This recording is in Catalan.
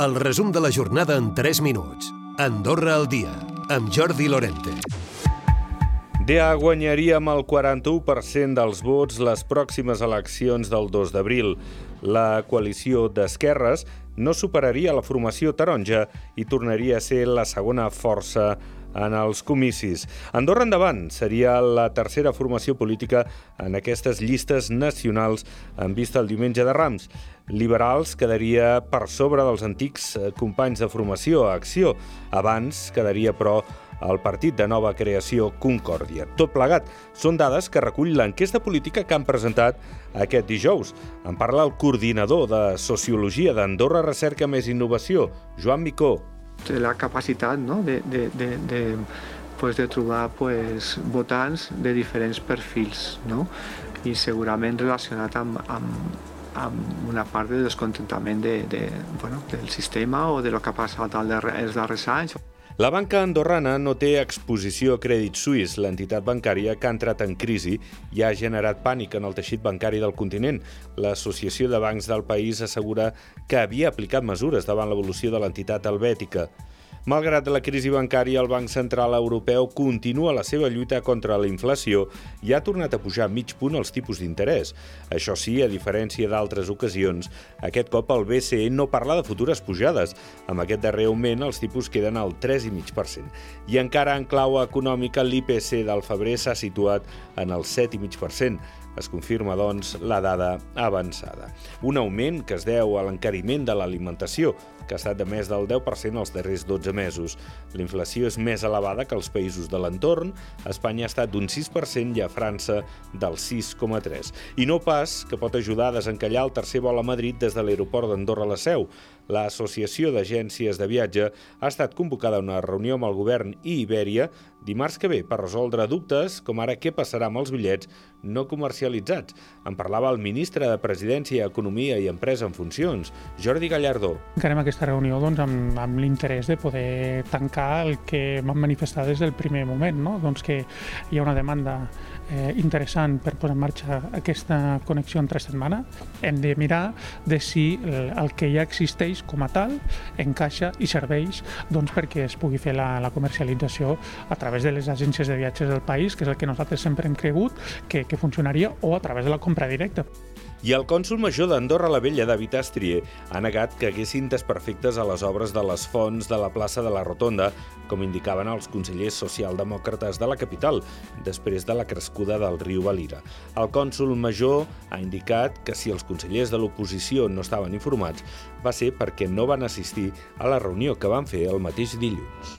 El resum de la jornada en 3 minuts. Andorra al dia, amb Jordi Lorente. DEA guanyaria amb el 41% dels vots les pròximes eleccions del 2 d'abril. La coalició d'esquerres no superaria la formació taronja i tornaria a ser la segona força en els comicis. Andorra Endavant seria la tercera formació política en aquestes llistes nacionals en vista el diumenge de Rams. Liberals quedaria per sobre dels antics eh, companys de formació a Acció. Abans quedaria, però, el partit de nova creació Concòrdia. Tot plegat són dades que recull l'enquesta política que han presentat aquest dijous. En parla el coordinador de Sociologia d'Andorra Recerca Més Innovació, Joan Micó la capacitat no? de, de, de, de, pues, de trobar pues, votants de diferents perfils no? i segurament relacionat amb, amb, amb una part de descontentament de, de, bueno, del sistema o de lo que ha passat els darrers anys. La banca andorrana no té exposició a Crèdit Suís, l'entitat bancària que ha entrat en crisi i ha generat pànic en el teixit bancari del continent. L'Associació de Bancs del país assegura que havia aplicat mesures davant l'evolució de l'entitat helvètica. Malgrat la crisi bancària, el Banc Central Europeu continua la seva lluita contra la inflació i ha tornat a pujar mig punt els tipus d'interès. Això sí, a diferència d'altres ocasions, aquest cop el BCE no parla de futures pujades. Amb aquest darrer augment, els tipus queden al 3,5%. I encara en clau econòmica, l'IPC del febrer s'ha situat en el 7,5%. Es confirma, doncs, la dada avançada. Un augment que es deu a l'encariment de l'alimentació, que ha estat de més del 10% els darrers 12 mesos. La inflació és més elevada que als països de l'entorn. Espanya ha estat d'un 6% i a França del 6,3%. I no pas que pot ajudar a desencallar el tercer vol a Madrid des de l'aeroport d'Andorra la Seu. L'Associació d'Agències de Viatge ha estat convocada a una reunió amb el govern i Ibèria dimarts que ve per resoldre dubtes com ara què passarà amb els bitllets no comercialitzats. En parlava el ministre de Presidència, Economia i Empresa en funcions, Jordi Gallardó. Encarem aquesta reunió doncs, amb, amb l'interès de poder tancar el que vam manifestar des del primer moment, no? doncs que hi ha una demanda eh, interessant per posar en marxa aquesta connexió entre setmana. Hem de mirar de si el, el que ja existeix com a tal encaixa i serveix doncs, perquè es pugui fer la, la comercialització a través de les agències de viatges del país, que és el que nosaltres sempre hem cregut que, que funcionaria, o a través de la compra directa. I el cònsul major d'Andorra la Vella, David Astrier, ha negat que haguessin desperfectes a les obres de les fonts de la plaça de la Rotonda, com indicaven els consellers socialdemòcrates de la capital, després de la crescuda del riu Valira. El cònsul major ha indicat que si els consellers de l'oposició no estaven informats, va ser perquè no van assistir a la reunió que van fer el mateix dilluns.